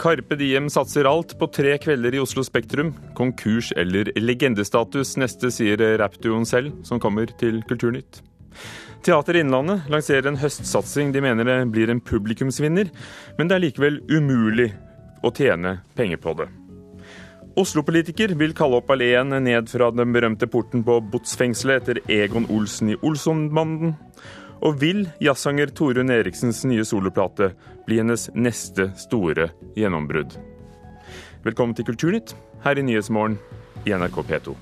Karpe Diem satser alt på tre kvelder i Oslo Spektrum. Konkurs eller legendestatus neste, sier rappduoen selv, som kommer til Kulturnytt. Teater Innlandet lanserer en høstsatsing de mener blir en publikumsvinner, men det er likevel umulig å tjene penger på det. Oslo-politiker vil kalle opp alleen ned fra den berømte porten på Botsfengselet etter Egon Olsen i Olsonbanden. Og vil jazzsanger Torunn Eriksens nye soloplate bli hennes neste store gjennombrudd? Velkommen til Kulturnytt her i Nyhetsmorgen i NRK P2.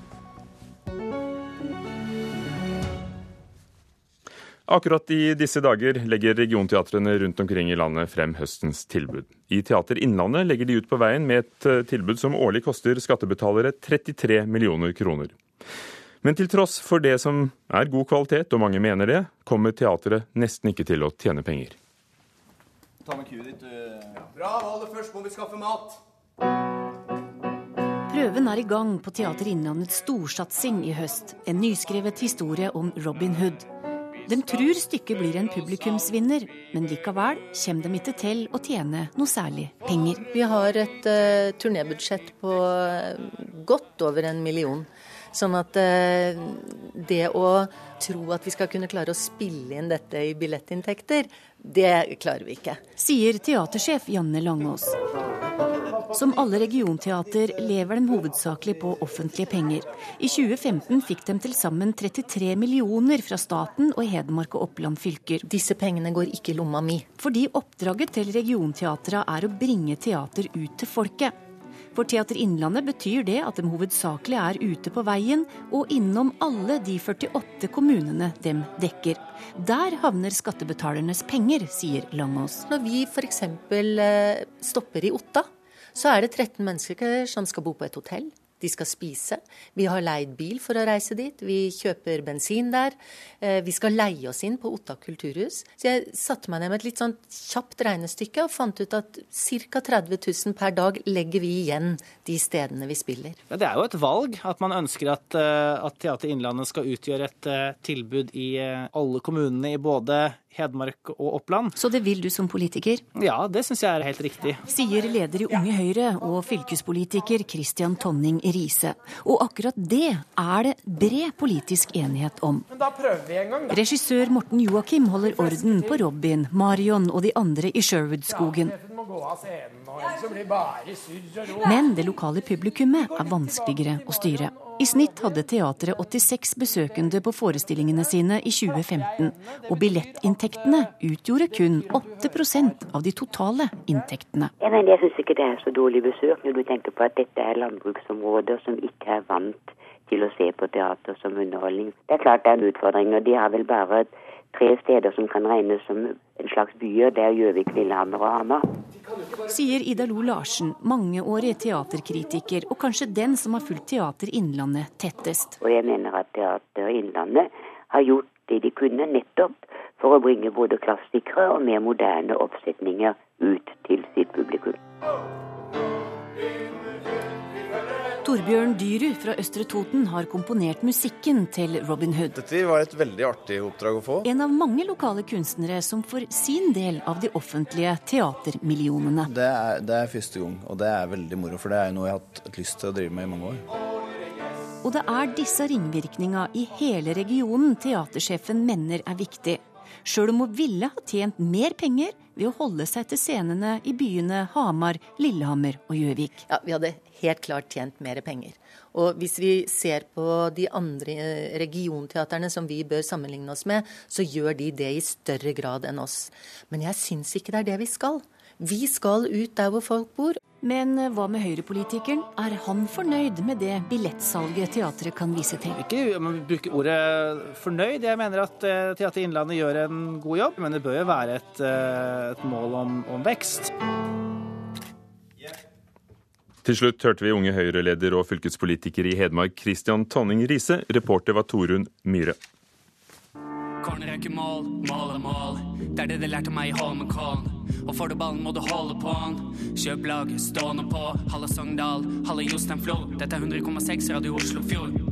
Akkurat i disse dager legger regionteatrene rundt omkring i landet frem høstens tilbud. I Teater Innlandet legger de ut på veien med et eh, tilbud som årlig koster skattebetalere 33 millioner kroner. Men til tross for det som er god kvalitet, og mange mener det, kommer teatret nesten ikke til å tjene penger. Ta med kuet ditt. Ja. Bra, aller først må vi skaffe mat. Prøven er i gang på Teater Innlandets storsatsing i høst. En nyskrevet historie om Robin Hood. De tror stykket blir en publikumsvinner, men likevel kommer de ikke til å tjene noe særlig penger. Vi har et uh, turnébudsjett på uh, godt over en million. Sånn at uh, det å tro at vi skal kunne klare å spille inn dette i billettinntekter, det klarer vi ikke. Sier teatersjef Janne Langås. Som alle regionteater lever de hovedsakelig på offentlige penger. I 2015 fikk de til sammen 33 millioner fra staten og Hedmark og Oppland fylker. Disse pengene går ikke i lomma mi. Fordi oppdraget til regionteatra er å bringe teater ut til folket. For Teater Innlandet betyr det at de hovedsakelig er ute på veien og innom alle de 48 kommunene de dekker. Der havner skattebetalernes penger, sier Langås. Når vi f.eks. Eh, stopper i Otta, så er det 13 mennesker som skal bo på et hotell. De skal spise. Vi har leid bil for å reise dit. Vi kjøper bensin der. Eh, vi skal leie oss inn på Otta kulturhus. Så jeg satte meg ned med et litt sånn kjapt regnestykke og fant ut at ca. 30 000 per dag legger vi igjen de stedene vi spiller. Ja, det er jo et valg at man ønsker at, eh, at Teater Innlandet skal utgjøre et eh, tilbud i alle kommunene i både Hedmark og Oppland. Så det vil du som politiker? Ja, det syns jeg er helt riktig. Sier leder i Unge Høyre og fylkespolitiker Christian Tonning Riise. Og akkurat det er det bred politisk enighet om. Men da prøver vi en gang, da. Regissør Morten Joakim holder orden på Robin, Marion og de andre i Sherwood-skogen. Men det lokale publikummet er vanskeligere å styre. I snitt hadde teatret 86 besøkende på forestillingene sine i 2015, og billettinntektene utgjorde kun 8% av de totale inntektene. Ja, men jeg syns ikke det er så dårlig besøk når du tenker på at dette er landbruksområder som ikke er vant til å se på teater som underholdning. Det er klart det er en utfordring, og de har vel bare tre steder som kan regnes som en slags byer. Det er Gjøvik, Lillehammer og Hamar. Sier Ida Lo Larsen, mangeårig teaterkritiker, og kanskje den som har fulgt Teater Innlandet tettest. Og jeg mener at Teater Innlandet har gjort det de kunne nettopp for å bringe både klassikere og mer moderne oppsetninger ut til sitt publikum. Torbjørn Dyrud fra Østre Toten har komponert musikken til Robin Hood. Dette var et veldig artig oppdrag å få. En av mange lokale kunstnere som får sin del av de offentlige teatermillionene. Det er, det er første gang, og det er veldig moro, for det er noe jeg har hatt lyst til å drive med i mange år. Og det er disse ringvirkninga i hele regionen teatersjefen mener er viktig. Sjøl om hun ville ha tjent mer penger ved å holde seg til scenene i byene Hamar, Lillehammer og Gjøvik. Ja, vi hadde helt klart tjent mer penger. Og hvis vi ser på de andre regionteaterne som vi bør sammenligne oss med, så gjør de det i større grad enn oss. Men jeg syns ikke det er det vi skal. Vi skal ut der hvor folk bor. Men eh, hva med høyrepolitikeren? Er han fornøyd med det billettsalget teatret kan vise til? Ikke bruker ordet fornøyd. Jeg mener at eh, Teater Innlandet gjør en god jobb, men det bør jo være et, eh, et mål om, om vekst. Til slutt hørte vi unge Høyre-leder og fylkespolitiker i Hedmark Christian Tonning Riise. Reporter var Torunn Myhre. Corner er ikke mål, mål er mål. Det er det de lærte meg i Holmenkollen. Og får du ballen, må du holde på'n. Kjøp lag, stående på. Halla Sogndal, halla Jostein Flo. Dette er 100,6 Radio Oslo.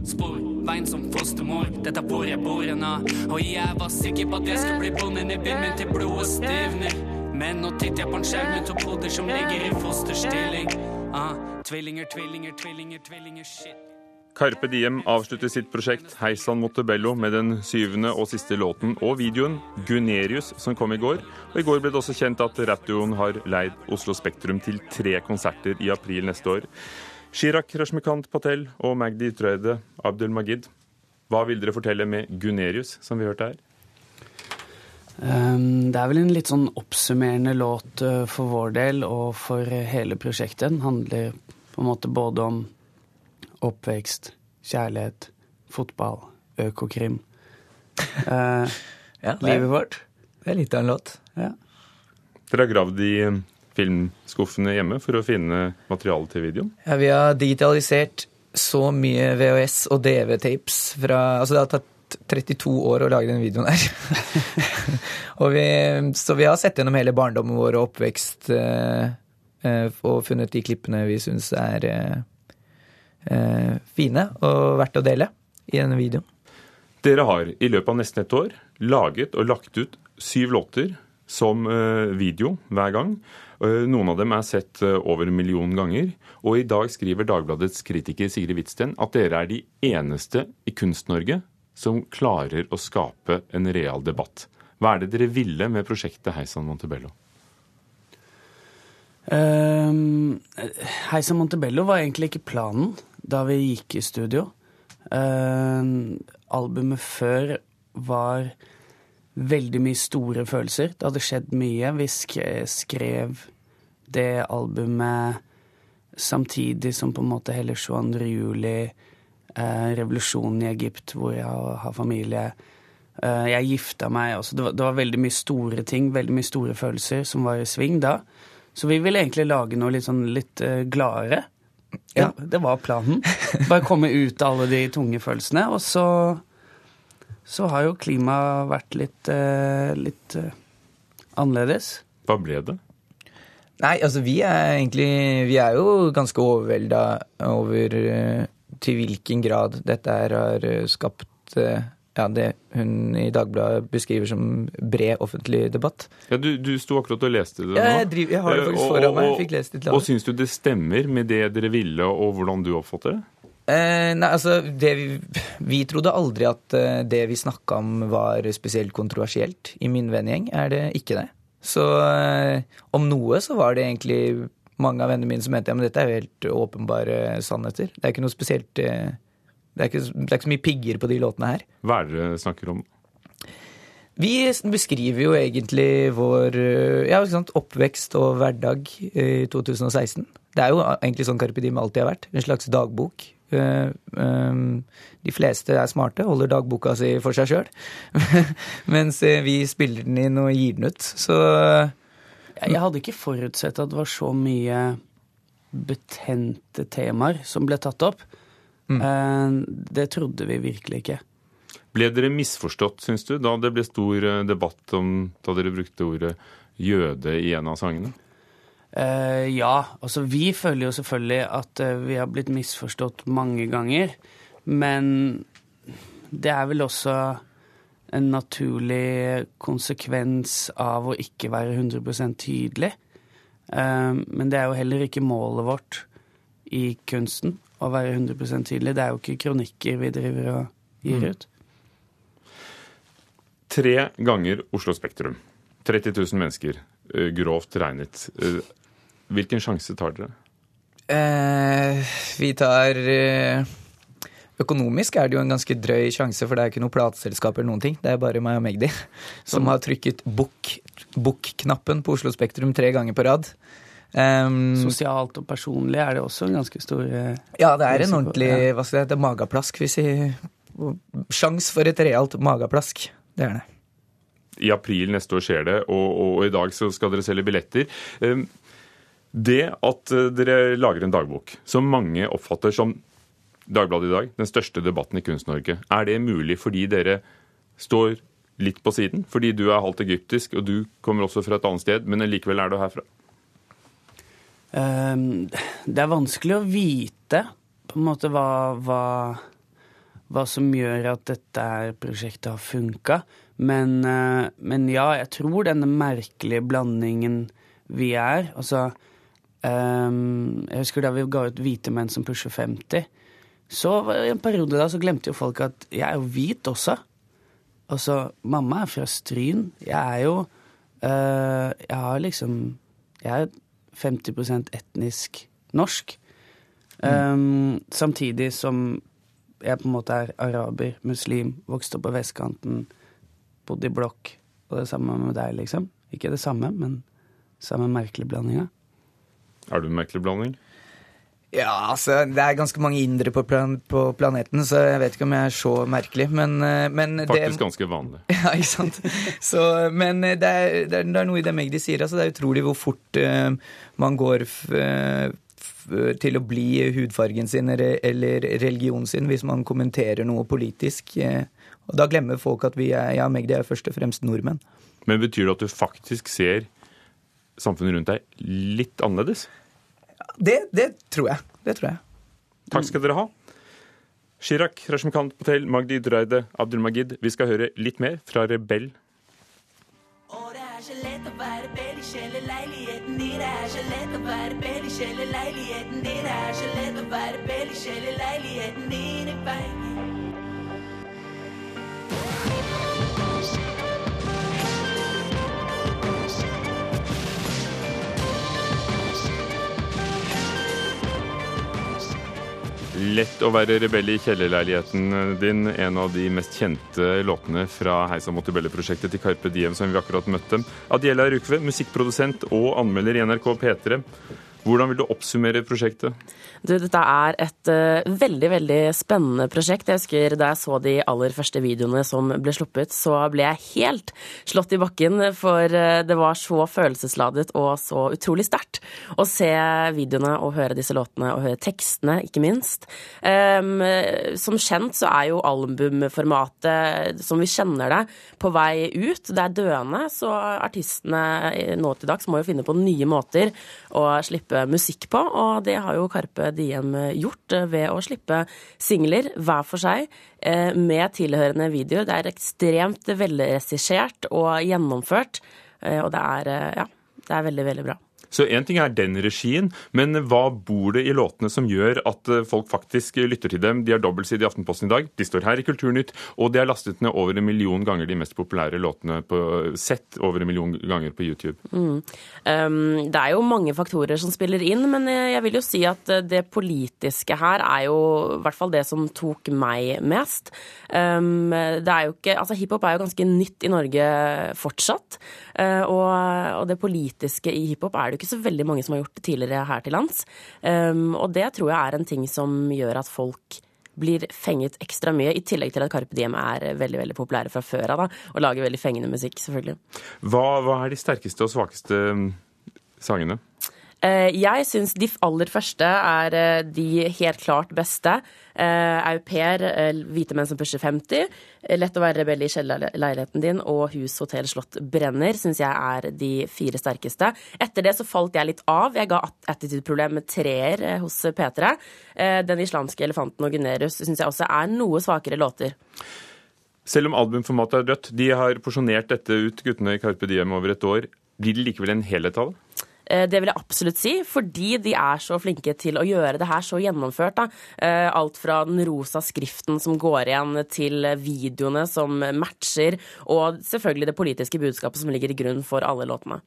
Spor, veien som fostermor. Dette er hvor jeg bor ennå. Og jeg var sikker på at jeg skulle bli bonden i bilen min til blodet stivner. Men nå titter jeg på en skjerm med to poder som ligger i fosterstilling. Ah, tvillinger, tvillinger, tvillinger, tvillinger, shit. Carpe Diem avslutter sitt prosjekt Heisan Montebello med den syvende og siste låten og videoen Gunerius, som kom i går. Og I går ble det også kjent at rappduoen har leid Oslo Spektrum til tre konserter i april neste år. Chirag Rashmikant Patel og Magdi Trøyde Abdul Magid, hva vil dere fortelle med Gunerius, som vi hørte her? Um, det er vel en litt sånn oppsummerende låt uh, for vår del og for hele prosjektet. Den handler på en måte både om oppvekst, kjærlighet, fotball, økokrim. Uh, ja, livet vårt. Det er litt av en låt. Ja. Dere har gravd i eh, filmskuffene hjemme for å finne materiale til videoen? Ja, vi har digitalisert så mye VHS og DV-tapes fra Altså det har tatt 32 år å lage denne videoen her. vi, så vi har sett gjennom hele barndommen vår og oppvekst uh, uh, og funnet de klippene vi syns er eh, fine og verdt å dele i denne videoen. Dere har i løpet av nesten et år laget og lagt ut syv låter som eh, video hver gang. Eh, noen av dem er sett eh, over en million ganger. Og i dag skriver Dagbladets kritiker Sigrid Hvitsten at dere er de eneste i Kunst-Norge som klarer å skape en real debatt. Hva er det dere ville med prosjektet Heisan Montebello? Um, Heisan Montebello var egentlig ikke planen da vi gikk i studio. Um, albumet før var veldig mye store følelser. Det hadde skjedd mye. Vi skrev det albumet samtidig som på en måte hele 22. juli, revolusjonen i Egypt, hvor jeg har familie. Uh, jeg gifta meg også. Det var, det var veldig mye store ting, veldig mye store følelser som var i sving da. Så vi ville egentlig lage noe litt sånn litt uh, gladere. Ja. Det, det, var planen. Bare komme ut av alle de tunge følelsene. Og så, så har jo klimaet vært litt, uh, litt uh, annerledes. Hva ble det? Nei, altså vi er egentlig Vi er jo ganske overvelda over til hvilken grad dette her har skapt ja, det hun i Dagbladet beskriver som bred offentlig debatt. Ja, Du, du sto akkurat og leste det nå. Ja, jeg, driver, jeg har det faktisk eh, foran meg. Jeg fikk lest det til Og syns du det stemmer med det dere ville, og hvordan du oppfatter det? Eh, nei, altså, det vi, vi, trodde aldri at det vi snakka om var spesielt kontroversielt. I min vennegjeng er det ikke det. Så eh, om noe så var det egentlig mange av vennene mine som mente ja, men dette er jo helt åpenbare sannheter. Det er ikke noe spesielt uh, det er, ikke, det er ikke så mye pigger på de låtene her. Hva er det dere snakker om? Vi beskriver jo egentlig vår ja, oppvekst og hverdag i 2016. Det er jo egentlig sånn Carpe Diem alltid har vært. En slags dagbok. Eh, ehm, de fleste er smarte, holder dagboka si for seg sjøl. Mens eh, vi spiller den inn og gir den ut. Så Jeg hadde ikke forutsett at det var så mye betente temaer som ble tatt opp. Mm. Eh, det trodde vi virkelig ikke. Ble dere misforstått, syns du, da det ble stor eh, debatt om da dere brukte ordet jøde i en av sangene? Uh, ja. Altså, vi føler jo selvfølgelig at uh, vi har blitt misforstått mange ganger. Men det er vel også en naturlig konsekvens av å ikke være 100 tydelig. Uh, men det er jo heller ikke målet vårt i kunsten å være 100 tydelig. Det er jo ikke kronikker vi driver og gir mm. ut. Tre ganger Oslo Spektrum. 30 000 mennesker, eh, grovt regnet. Eh, hvilken sjanse tar dere? Eh, vi tar eh, Økonomisk er det jo en ganske drøy sjanse, for det er ikke noe plateselskap eller noen ting. Det er bare meg og Magdi som har trykket book-knappen på Oslo Spektrum tre ganger på rad. Um, Sosialt og personlig er det også en ganske stor uh, Ja, det er en ordentlig ja. hva skal det det, magaplask, hvis jeg Sjans for et realt magaplask. Det er det. I april neste år skjer det, og, og, i dag så skal dere selge billetter. Um, det at uh, dere lager en dagbok som mange oppfatter som Dagbladet i dag, den største debatten i Kunst-Norge, er det mulig fordi dere står litt på siden? Fordi du er halvt egyptisk, og du kommer også fra et annet sted, men likevel er du herfra? Ehm, det er vanskelig å vite på en måte hva, hva, hva som gjør at dette prosjektet har funka. Men, eh, men, ja, jeg tror denne merkelige blandingen vi er Altså um, Jeg husker da vi ga ut Hvite menn som pusher 50. Så i en periode da så glemte jo folk at jeg er jo hvit også. Altså, mamma er fra Stryn. Jeg er jo øh, Jeg har liksom Jeg er 50% etnisk norsk. Mm. Um, samtidig som jeg på en måte er araber, muslim, vokste opp på vestkanten, bodde i blokk. Og det samme med deg, liksom. Ikke det samme, men samme merkelige blandinga. Er du en merkelig blanding? Ja, altså, det er ganske mange indre på, plan på, planeten, så jeg vet ikke om jeg er så merkelig, men, eh, men Faktisk det, ganske vanlig. Ja, ikke sant. Så, men eh, det er, det, er, det er, noe i det Magdi sier. Altså, det er utrolig hvor fort uh, man går til å bli hudfargen sin eller religionen sin hvis man kommenterer noe politisk. Og da glemmer folk at vi er, ja, Magdi er først og fremst nordmenn. Men betyr det at du faktisk ser samfunnet rundt deg litt annerledes? Det, det, tror jeg. Det tror jeg. Takk skal dere ha. Chirag, Rashmikant Patel, Magdi Dreide, Abdul Magid. Vi skal høre litt mer fra Rebell. Og det er så lett å være bell i kjellerleiligheten din. Det er så lett å være bell i kjellerleiligheten din. Det er så lett å være bell i kjellerleiligheten din. Lett å være rebell i kjellerleiligheten din, en av de mest kjente låtene fra Heisa Montebello-prosjektet til Carpe Diem som vi akkurat møtte. Adiela Rukve, musikkprodusent og anmelder i NRK P3. Hvordan vil du oppsummere prosjektet? Du, dette er et uh, veldig veldig spennende prosjekt. Jeg husker Da jeg så de aller første videoene som ble sluppet, så ble jeg helt slått i bakken. For uh, det var så følelsesladet og så utrolig sterkt å se videoene og høre disse låtene og høre tekstene, ikke minst. Um, som kjent så er jo albumformatet som vi kjenner det, på vei ut. Det er døende, så artistene nå til dags må jo finne på nye måter å slippe musikk på, og det har jo Karpe Diem gjort eh, ved å slippe singler hver for seg eh, med tilhørende video. Det er ekstremt velregissert og gjennomført, eh, og det er, ja, det er veldig, veldig bra. Så én ting er den regien, men hva bor det i låtene som gjør at eh, folk faktisk lytter til dem? De har dobbeltside i Aftenposten i dag, de står her i Kulturnytt, og de har lastet ned over en million ganger de mest populære låtene på sett over en million ganger på YouTube. Mm. Um, det er jo mange faktorer som spiller inn, men jeg vil jo si at eh, det politiske her er jo i hvert fall det som tok meg mest. Um, det er jo ikke Altså, hiphop er jo ganske nytt i Norge fortsatt, uh, og, og det politiske i hiphop er det jo ikke så veldig mange som har gjort det tidligere her til lands. Um, og det tror jeg er en ting som gjør at folk blir fenget ekstra mye, i tillegg til at Carpe Diem er veldig veldig populære fra før av og lager veldig fengende musikk, selvfølgelig. Hva, hva er de sterkeste og svakeste um, sangene? Jeg syns de aller første er eh, de helt klart beste. Eh, Au pair, Hvite menn som pusher 50, Lett å være rebell i kjellerleiligheten din og Hus, hotell, slott brenner syns jeg er de fire sterkeste. Etter det så falt jeg litt av. Jeg ga attitude-problem med treer hos P3. Den islamske elefanten og Gunerius syns jeg også er noe svakere låter. Selv om albumformatet er rødt, de har porsjonert dette ut, guttene i Carpe Diem, over et år. Blir det likevel en helhet av det? Eh, det vil jeg absolutt si, fordi de er så flinke til å gjøre det her så gjennomført. Da. Eh, alt fra den rosa skriften som går igjen, til videoene som matcher, og selvfølgelig det politiske budskapet som ligger i grunn for alle låtene.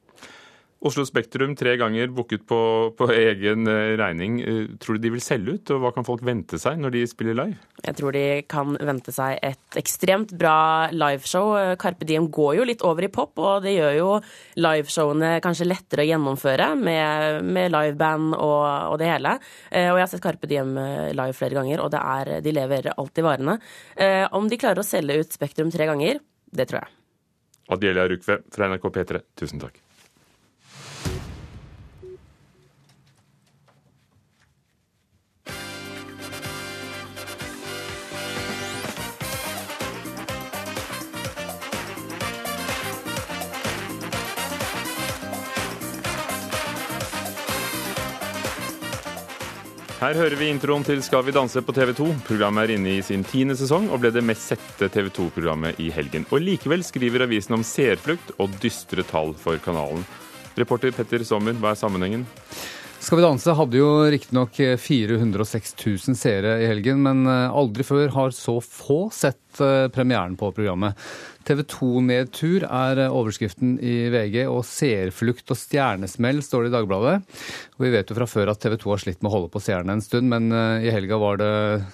Oslo Spektrum tre ganger booket på, på, egen eh, regning. Eh, tror du de vil selge ut, og hva kan folk vente seg når de spiller live? Jeg tror de kan vente seg et ekstremt bra liveshow. Carpe Diem går jo litt over i pop, og det gjør jo liveshowene kanskje lettere å gjennomføre med, med liveband og, og, det hele. Eh, og jeg har sett Carpe Diem live flere ganger, og er, de leverer alltid varene. Om de klarer å selge ut Spektrum tre ganger, det tror jeg. Adielia Rukve fra NRK P3, tusen takk. Her hører vi introen til Skal vi danse på TV 2. Programmet er inne i sin tiende sesong og ble det mest sette TV 2-programmet i helgen. Og likevel skriver avisen om seerflukt og dystre tall for kanalen. Reporter Petter Sommer, hva er sammenhengen? Skal vi danse hadde jo riktignok 406 000 seere i helgen, men eh, aldri før har så få sett eh, premieren på programmet. TV 2-nedtur er eh, overskriften i VG, og seerflukt og stjernesmell står det i Dagbladet. Og vi vet jo fra før at TV 2 har slitt med å holde på seerne en stund, men eh, i helga var det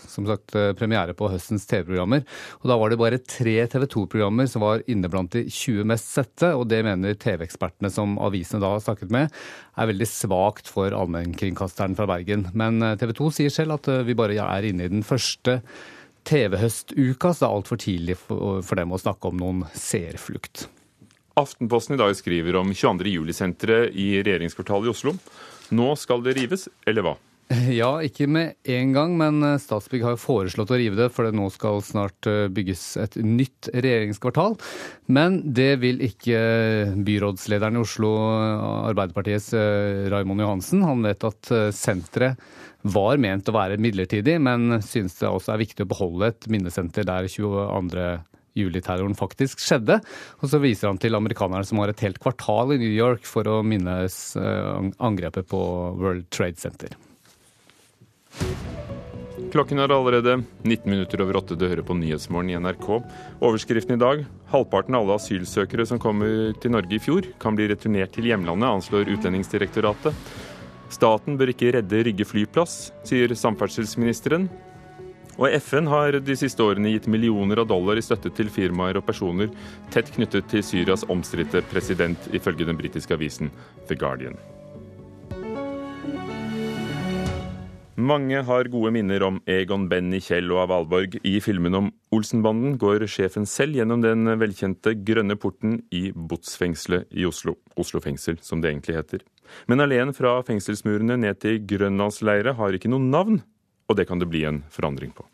som sagt eh, premiere på høstens TV-programmer. Og da var det bare tre TV 2-programmer som var inne blant de 20 mest sette, og det mener TV-ekspertene som avisene da har snakket med, er veldig svakt for allmennkringkasteren fra Bergen. Men TV 2 sier selv at vi bare er inne i den første TV-høstuka, så det er altfor tidlig for dem å snakke om noen seerflukt. Aftenposten i dag skriver om 22. juli-senteret i regjeringskvartalet i Oslo. Nå skal det rives, eller hva? Ja, ikke med en gang, men Statsbygg har jo foreslått å rive det, for det nå skal snart eh, bygges et nytt regjeringskvartal. Men det vil ikke byrådslederen i Oslo, Arbeiderpartiets eh, Raimond Johansen. Han vet at eh, senteret var ment å være midlertidig, men synes det også er viktig å beholde et minnesenter der 22. juli-terroren faktisk skjedde. Og så viser han til amerikanerne som har et helt kvartal i New York for å minnes eh, angrepet på World Trade Center. Klokken er allerede 19 minutter over åtte. Du hører på Nyhetsmorgen i NRK. Overskriften i dag halvparten av alle asylsøkere som kom til Norge i fjor, kan bli returnert til hjemlandet, anslår Utlendingsdirektoratet. Staten bør ikke redde Rygge flyplass, sier samferdselsministeren. Og FN har de siste årene gitt millioner av dollar i støtte til firmaer og personer tett knyttet til Syrias omstridte president, ifølge den britiske avisen The Guardian. Mange har gode minner om Egon, Benny, Kjell og av Valborg. I filmen om Olsenbanden går sjefen selv gjennom den velkjente grønne porten i Botsfengselet i Oslo. Oslo fengsel, som det egentlig heter. Men alleen fra fengselsmurene ned til grønlandsleire har ikke noe navn, og det kan det bli en forandring på.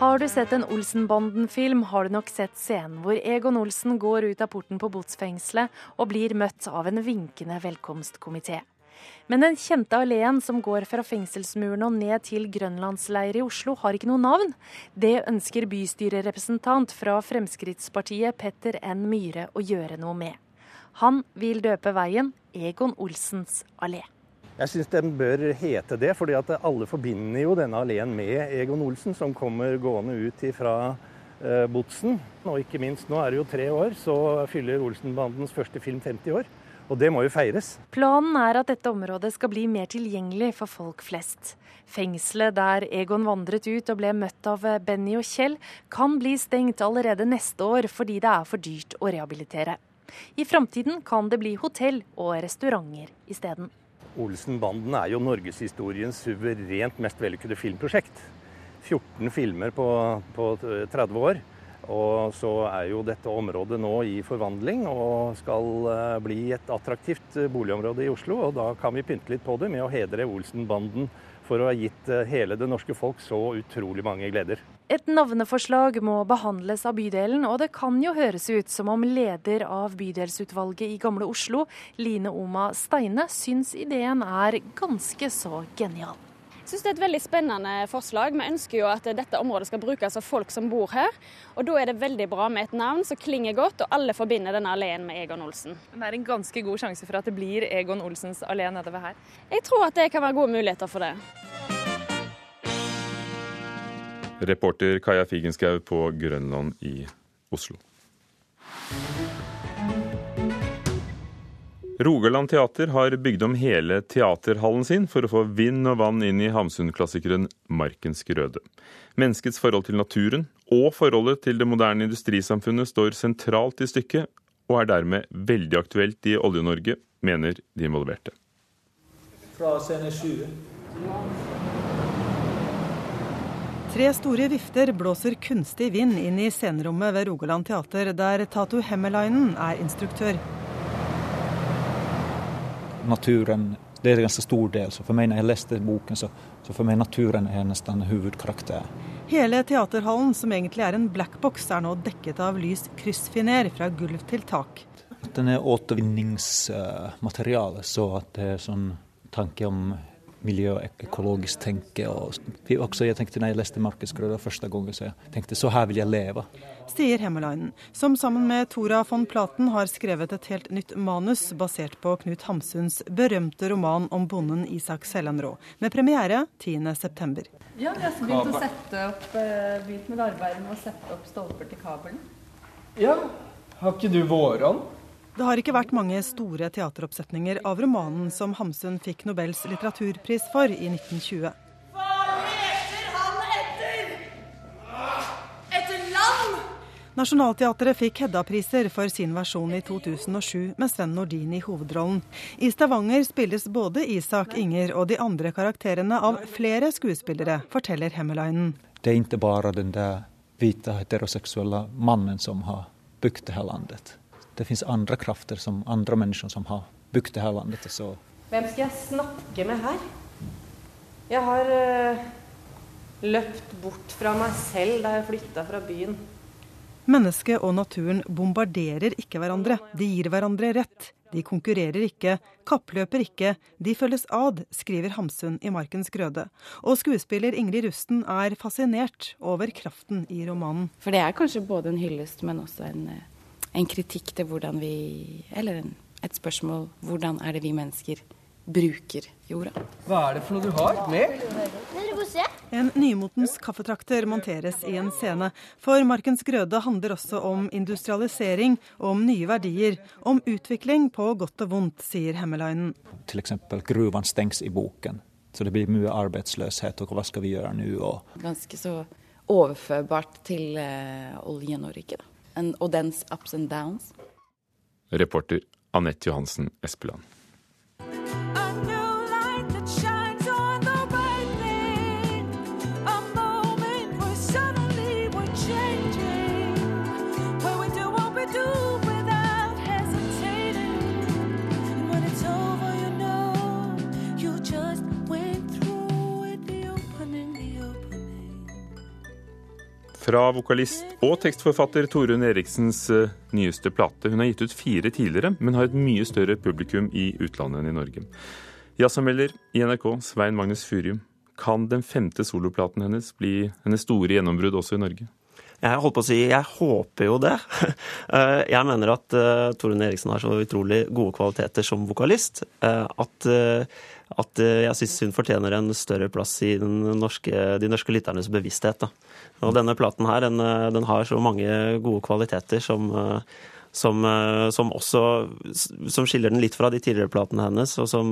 Har du sett en Olsenbanden-film, har du nok sett scenen hvor Egon Olsen går ut av porten på botsfengselet og blir møtt av en vinkende velkomstkomité. Men den kjente alleen som går fra fengselsmuren og ned til grønlandsleir i Oslo, har ikke noe navn. Det ønsker bystyrerepresentant fra Fremskrittspartiet Petter N. Myhre å gjøre noe med. Han vil døpe veien Egon Olsens allé. Jeg syns den bør hete det, fordi at alle forbinder jo denne alleen med Egon Olsen, som kommer gående ut fra eh, Botsen. Og ikke minst, nå er det jo tre år, så fyller Olsenbandens første film 50 år. Og det må jo feires. Planen er at dette området skal bli mer tilgjengelig for folk flest. Fengselet der Egon vandret ut og ble møtt av Benny og Kjell, kan bli stengt allerede neste år fordi det er for dyrt å rehabilitere. I framtiden kan det bli hotell og restauranter isteden. Olsenbanden er jo norgeshistoriens suverent mest vellykkede filmprosjekt. 14 filmer på, på 30 år. Og så er jo dette området nå i forvandling og skal eh, bli et attraktivt eh, boligområde i Oslo. Og da kan vi pynte litt på det med å hedre Olsenbanden for å ha gitt eh, hele det norske folk så utrolig mange gleder. Et navneforslag må behandles av bydelen, og det kan jo høres ut som om leder av bydelsutvalget i Gamle Oslo, Line Oma Steine, syns ideen er ganske så genial. Syns det er et veldig spennende forslag. Vi ønsker jo at dette området skal brukes av folk som bor her. Og da er det veldig bra med et navn som klinger godt, og alle forbinder denne alleen med Egon Olsen. Det er en ganske god sjanse for at det blir Egon Olsens allé nedover her? Jeg tror at det kan være gode muligheter for det. Reporter Kaja Figenschou på Grønland i Oslo. Rogaland Teater har bygd om hele teaterhallen sin for å få vind og vann inn i Hamsun-klassikeren 'Markens grøde'. Menneskets forhold til naturen og forholdet til det moderne industrisamfunnet står sentralt i stykket, og er dermed veldig aktuelt i Olje-Norge, mener de involverte. Fra scene 20. Tre store vifter blåser kunstig vind inn i scenerommet ved Rogaland teater, der Tatu Hemmelainen er instruktør. Naturen det er en ganske stor del. så for meg Når jeg leste boken, så, så for meg naturen er nesten hovedkarakter. Hele teaterhallen, som egentlig er en blackbox, er nå dekket av lys kryssfiner fra gulv til tak. Den er återvinningsmateriale, så at det er sånn tanke om miljø og økologisk tenke. Og også jeg tenkte når jeg leste Markedsgrøda første gangen, så jeg tenkte så her vil jeg leve. Sier Hemmelainen, som sammen med Tora von Platen har skrevet et helt nytt manus basert på Knut Hamsuns berømte roman om bonden Isak Sellanrå, med premiere 10.9. Vi har begynt å sette opp, eh, begynt med arbeidet med å sette opp stolper til kabelen. Ja, har ikke du våron? Det har ikke vært mange store teateroppsetninger av romanen som Hamsun fikk Nobels litteraturpris for i 1920. Nationaltheatret fikk Hedda-priser for sin versjon i 2007 med Sven Nordin i hovedrollen. I Stavanger spilles både Isak, Inger og de andre karakterene av flere skuespillere, forteller Hemmelainen. Det er ikke bare den der hvite heteroseksuelle mannen som har bygd dette landet. Det fins andre krafter, som andre mennesker som har bygd dette landet. Så. Hvem skal jeg snakke med her? Jeg har uh, løpt bort fra meg selv da jeg flytta fra byen. Mennesket og naturen bombarderer ikke hverandre. De gir hverandre rett. De konkurrerer ikke, kappløper ikke, de følges ad, skriver Hamsun i Markens grøde. Og skuespiller Ingrid Rusten er fascinert over kraften i romanen. For det er kanskje både en hyllest, men også en, en kritikk til hvordan vi Eller en, et spørsmål hvordan er det vi mennesker bruker jorda. Hva er det for noe du har med? En nymotens kaffetrakter monteres i en scene. For Markens grøde handler også om industrialisering, om nye verdier, om utvikling på godt og vondt, sier Hemmelainen. F.eks. gruvene stengs i boken. Så det blir mye arbeidsløshet, og hva skal vi gjøre nå? Ganske så overførbart til uh, Olje-Norge, og dens ups and downs. Reporter Anette Johansen Espeland. Fra vokalist og tekstforfatter Torunn Eriksens eh, nyeste plate. Hun har gitt ut fire tidligere, men har et mye større publikum i utlandet enn i Norge. Jazzanmelder i NRK, Svein Magnus Furium. Kan den femte soloplaten hennes bli hennes store gjennombrudd også i Norge? Jeg holdt på å si, jeg håper jo det. Eh, jeg mener at uh, Torunn Eriksen har så utrolig gode kvaliteter som vokalist at, at jeg syns hun fortjener en større plass i norske, de norske lytternes bevissthet. Da. Og denne platen her, den, den, har så mange gode kvaliteter som som, som, også som skiller den litt fra de tidligere platene hennes, og som,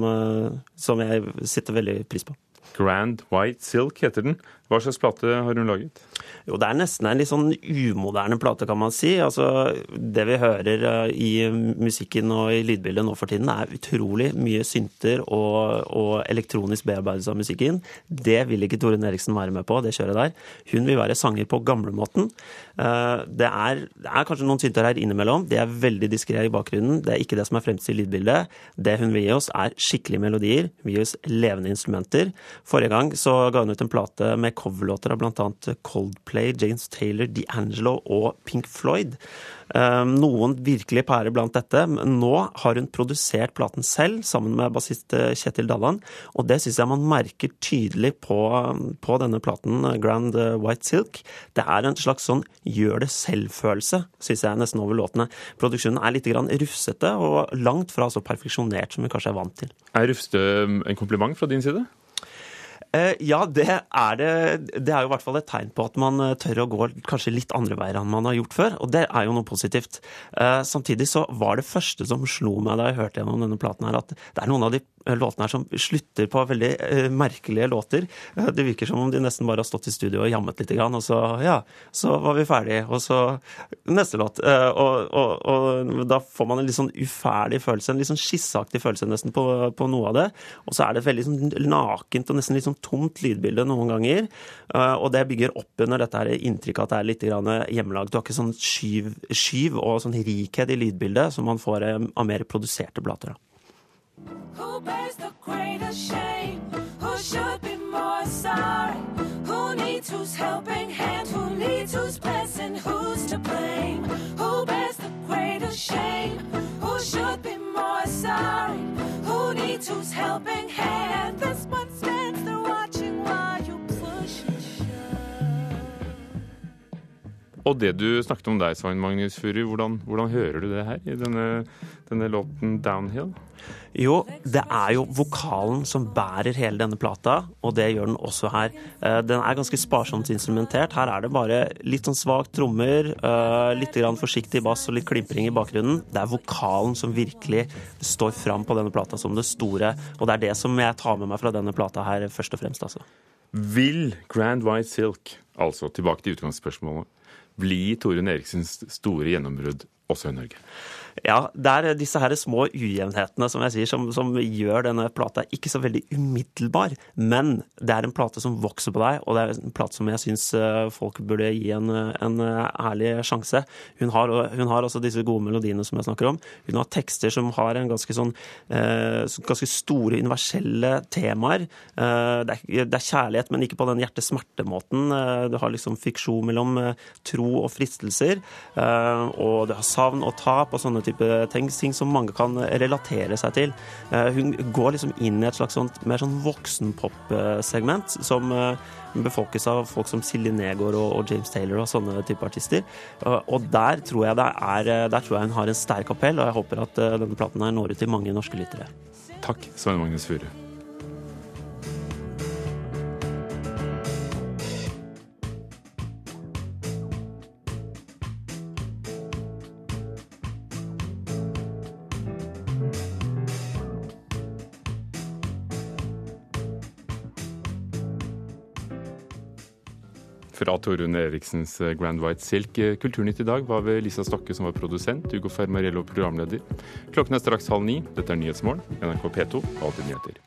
som jeg sitter veldig pris på. Grand White Silk heter den. Hva slags plate har hun laget? Jo, Det er nesten en litt sånn umoderne plate, kan man si. Altså, Det vi hører eh, i musikken og i lydbildet nå for tiden, er utrolig mye synter og, og elektronisk bearbeidelse av musikken. Det vil ikke Torunn Eriksen være med på, det kjøret der. Hun vil være sanger på gamlemåten. Eh, det det er kanskje noen synter her innimellom. Det er veldig diskré i bakgrunnen. Det er ikke det som er fremst i lydbildet. Det hun vil gi oss, er skikkelige melodier. Hun vil gi oss levende instrumenter. Forrige gang så ga hun ut en plate med coverlåter av bl.a. Coldplay, James Taylor, D'Angelo og Pink Floyd. Ehm, noen virkelig pærer blant dette. Men nå har hun produsert platen selv, sammen med bassist eh, Kjetil Dalland. Og det syns jeg man merker tydelig på, på, denne platen, eh, Grand eh, White Silk. Det er en slags sånn gjør det selv-følelse, syns jeg nesten over låtene. Produksjonen er litt rufsete, og langt fra så perfeksjonert som vi kanskje er vant til. Er rufsete en kompliment fra din side? Eh, ja, det er det. Det er jo i hvert fall et tegn på at man eh, tør å gå kanskje litt andre veier enn man har gjort før, og det er jo noe positivt. Eh, samtidig så var det første som slo meg da jeg hørte gjennom denne platen her, at det er noen av de låtene her som slutter på veldig merkelige låter. Det virker som om de nesten bare har stått i studio og jammet litt, og så ja, så var vi ferdige, og så neste låt. Og, og, og da får man en litt sånn uferdig følelse, en litt sånn skisseaktig følelse nesten på, på, noe av det. Og så er det veldig sånn nakent og nesten litt sånn tomt lydbilde noen ganger. Eh, og det bygger opp under dette inntrykket at det er litt hjemmelagd. Du har ikke sånn skyv, skyv og sånn rikhet i lydbildet som man får eh, av mer produserte needs who's helping hand. This one stands Og det du snakket om deg, Svein Magnus Furu, hvordan, hvordan hører du det her i denne, denne låten 'Downhill'? Jo, det er jo vokalen som bærer hele denne plata, og det gjør den også her. Eh, Den er ganske sparsomt instrumentert. Her er det bare litt sånn svakt trommer, eh, litt grann forsiktig bass og litt klimpring i bakgrunnen. Det er vokalen som virkelig står fram på denne plata som det store, og det er det som jeg tar med meg fra denne plata her, først og fremst, altså. Vil Grand White Silk, altså tilbake til utgangsspørsmålet, bli Torunn Eriksens store gjennombrudd også i Norge? Ja, det er disse her små ujevnhetene som jeg sier, som, som gjør denne plata ikke så veldig umiddelbar. Men det er en plate som vokser på deg, og det er en plate som jeg syns eh, folk burde gi en, en eh, ærlig sjanse. Hun har, hun har også disse gode melodiene som jeg snakker om. Hun har tekster som har en ganske sånn eh, ganske store universelle temaer. Eh, det, er, det er kjærlighet, men ikke på den hjerte-smerte-måten. Eh, du har liksom fiksjon mellom eh, tro og fristelser. Og du har savn og tap og sånne type ting, ting som mange kan relatere seg til. Eh, Hun går liksom inn i et slags sånt, mer sånn voksenpop-segment, som eh, befolkes av folk som Silje Negård og, og James Taylor og sånne type artister. Eh, Og der tror, jeg er, der tror jeg hun har en sterk appell, og jeg håper at denne platen her når ut til mange norske lyttere. Takk, Svein Magnus Furu. Torunn Eriksens Grand White Silk. Kulturnytt i dag var ved Lisa Stokke som var produsent, Ugo Fermarello programleder. Klokken er straks halv ni. Dette er Nyhetsmorgen, NRK P2, Alltid nyheter.